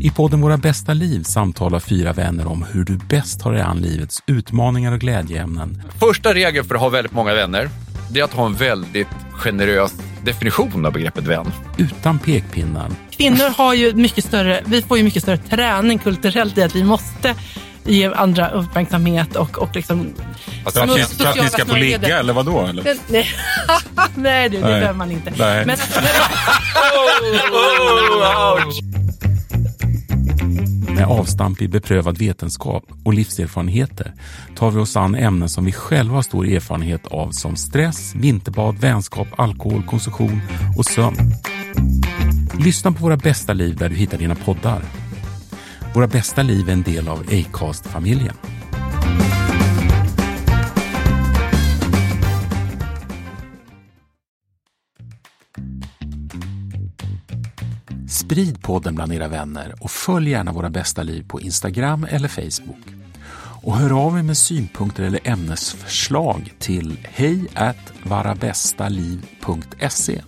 I podden Våra bästa liv samtalar fyra vänner om hur du bäst tar dig an livets utmaningar och glädjeämnen. Första regeln för att ha väldigt många vänner, det är att ha en väldigt generös definition av begreppet vän. Utan pekpinnar. Kvinnor har ju mycket större, vi får ju mycket större träning kulturellt i att vi måste ge andra uppmärksamhet och, och liksom... Alltså, att, ni, att ni ska få ligga eller vadå? Eller? Nej, nej. du, det behöver man inte. Nej. Men, Med avstamp i beprövad vetenskap och livserfarenheter tar vi oss an ämnen som vi själva har stor erfarenhet av som stress, vinterbad, vänskap, alkohol, konsumtion och sömn. Lyssna på Våra bästa liv där du hittar dina poddar. Våra bästa liv är en del av Acast-familjen. Sprid podden bland era vänner och följ gärna Våra bästa liv på Instagram eller Facebook. Och hör av er med synpunkter eller ämnesförslag till hej varabästaliv.se.